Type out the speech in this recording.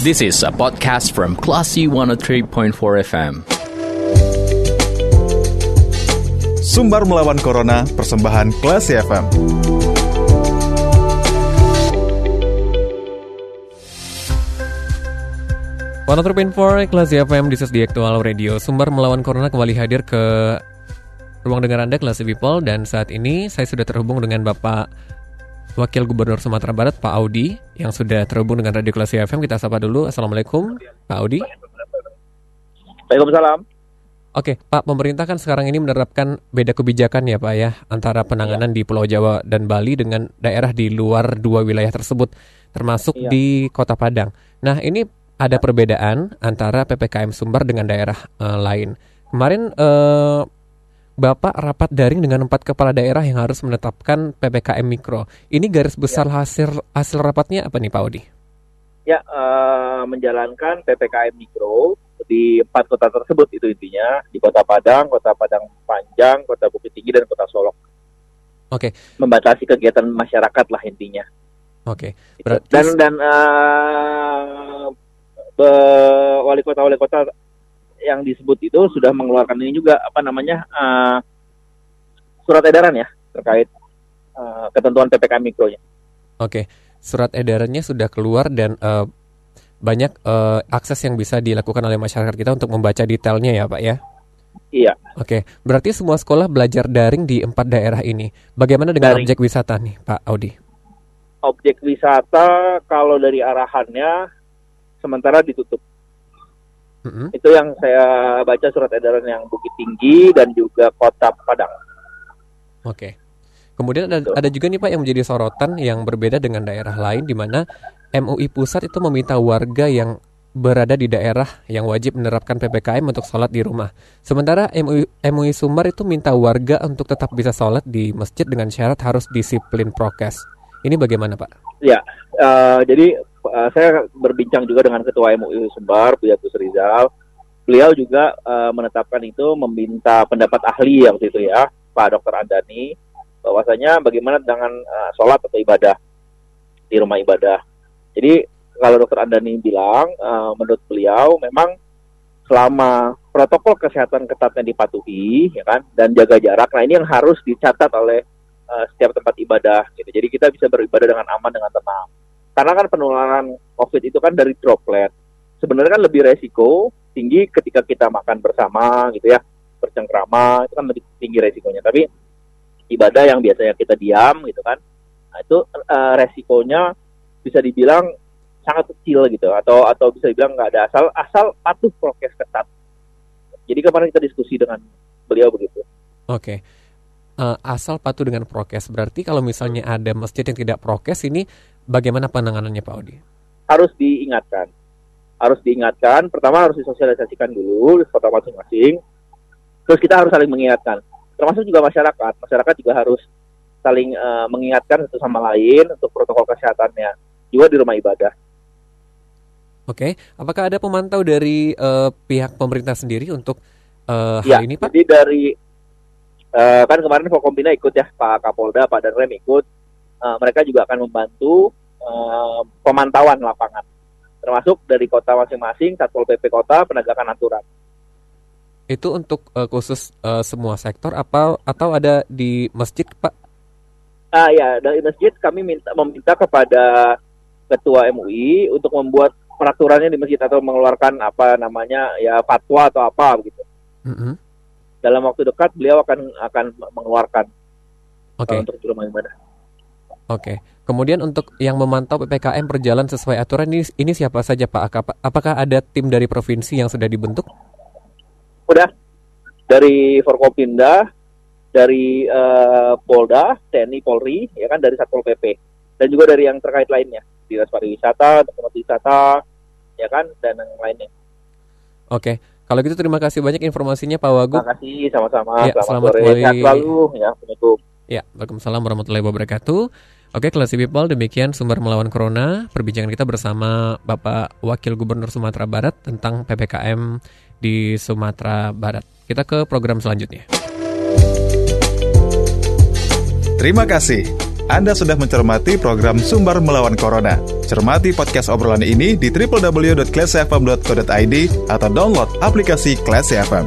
This is a podcast from Classy 103.4 FM. Sumbar melawan Corona, persembahan Classy FM. One for Kelas FM, this is the Actual Radio. Sumber melawan Corona kembali hadir ke ruang dengar Anda, Kelas People. Dan saat ini saya sudah terhubung dengan Bapak Wakil Gubernur Sumatera Barat, Pak Audi, yang sudah terhubung dengan Radio Kelas FM. Kita sapa dulu. Assalamualaikum, Pak Audi. Waalaikumsalam. Oke, Pak, pemerintah kan sekarang ini menerapkan beda kebijakan ya Pak ya, antara penanganan di Pulau Jawa dan Bali dengan daerah di luar dua wilayah tersebut, termasuk Iya. di Kota Padang. Nah, ini ada perbedaan antara PPKM Sumbar dengan daerah eh, lain. Kemarin eh, Bapak rapat daring dengan empat kepala daerah yang harus menetapkan PPKM Mikro. Ini garis besar hasil hasil rapatnya apa nih Pak Audi? Ya, eh, menjalankan PPKM Mikro di empat kota tersebut itu intinya di Kota Padang, Kota Padang Panjang, Kota Bukit Tinggi dan Kota Solok. Oke, Membatasi kegiatan masyarakat lah intinya. oke. Berarti Dan dan be- wali kota wali kota yang disebut itu sudah mengeluarkan ini juga apa namanya eh, surat edaran ya terkait eh, ketentuan PPKM Mikronya. Oke, surat edarannya sudah keluar dan eh, banyak eh, akses yang bisa dilakukan oleh masyarakat kita untuk membaca detailnya ya Pak ya. Iya. Oke, berarti semua sekolah belajar daring di empat daerah ini. Bagaimana dengan Daring. objek wisata nih Pak Audi? objek wisata kalau dari arahannya sementara ditutup. Mm-mm. Itu yang saya baca surat edaran yang Bukit Tinggi dan juga Kota Padang. Oke. Kemudian ada, ada juga nih Pak yang menjadi sorotan yang berbeda dengan daerah lain di mana MUI Pusat itu meminta warga yang berada di daerah yang wajib menerapkan PPKM untuk sholat di rumah. Sementara MUI, MUI Sumbar itu minta warga untuk tetap bisa sholat di masjid dengan syarat harus disiplin prokes. Ini bagaimana Pak? Ya, eh, jadi eh, saya berbincang juga dengan Ketua MUI Sumbar, Buya Gus Rizal. Beliau juga eh, menetapkan itu meminta pendapat ahli yang itu ya, Pak Dr. Andani, bahwasanya bagaimana dengan eh, sholat atau ibadah di rumah ibadah. Jadi kalau Dr. Andani bilang, eh, menurut beliau memang selama protokol kesehatan ketatnya dipatuhi, ya kan, dan jaga jarak, nah ini yang harus dicatat oleh eh, setiap tempat ibadah gitu. Jadi kita bisa beribadah dengan aman dengan tenang. Karena kan penularan COVID itu kan dari droplet. Sebenarnya kan lebih resiko tinggi ketika kita makan bersama gitu ya, bercengkrama itu kan lebih tinggi resikonya. Tapi ibadah yang biasanya kita diam gitu kan, nah itu eh, resikonya bisa dibilang sangat kecil gitu atau atau bisa dibilang nggak ada asal asal patuh prokes ketat. Jadi kemarin kita diskusi dengan beliau begitu. Oke. Eh, asal patuh dengan prokes. Berarti kalau misalnya ada masjid yang tidak prokes ini bagaimana penanganannya Pak Audi? harus diingatkan. Harus diingatkan, pertama harus disosialisasikan dulu di kota masing-masing. Terus kita harus saling mengingatkan. Termasuk juga masyarakat. Masyarakat juga harus saling eh, mengingatkan satu sama lain untuk protokol kesehatannya. Juga di rumah ibadah. Oke. Apakah ada pemantau dari eh, pihak pemerintah sendiri untuk Ya, hal ini Pak? jadi dari eh, kan kemarin Forkompina ikut ya, Pak Kapolda, Pak Danrem ikut. Eh, mereka juga akan membantu eh, pemantauan lapangan. Termasuk dari kota masing-masing, Satpol PP kota, penegakan aturan. Itu untuk eh, khusus eh, semua sektor apa atau ada di masjid Pak? Ah ya, dari masjid kami minta meminta kepada ketua MUI untuk membuat peraturannya di masjid atau mengeluarkan apa namanya ya fatwa atau apa begitu. Mm-mm. Dalam waktu dekat beliau akan akan mengeluarkan Oke. uh, untuk rumah ibadah. Oke. Kemudian untuk yang memantau PPKM berjalan sesuai aturan ini, ini siapa saja Pak? Apa- Apakah ada tim dari provinsi yang sudah dibentuk? Udah dari Forkopinda, dari eh, Polda, TNI, Polri, ya kan dari Satpol PP dan juga dari yang terkait lainnya, dinas pariwisata, tempat wisata, ya kan dan yang lainnya. Oke. Kalau gitu terima kasih banyak informasinya Pak Wagub. Terima kasih sama-sama. Ya, selamat, selamat sore, sehat selalu ya. Assalamualaikum. Ya, Waalaikumsalam warahmatullahi wabarakatuh. Oke, Classy People, demikian sumber melawan Corona. Perbincangan kita bersama Bapak Wakil Gubernur Sumatera Barat tentang PPKM di Sumatera Barat. Kita ke program selanjutnya. Terima kasih. Anda sudah mencermati program Sumber Melawan Corona. Cermati podcast obrolan ini di www.classyfm.co.id atau download aplikasi Classy FM.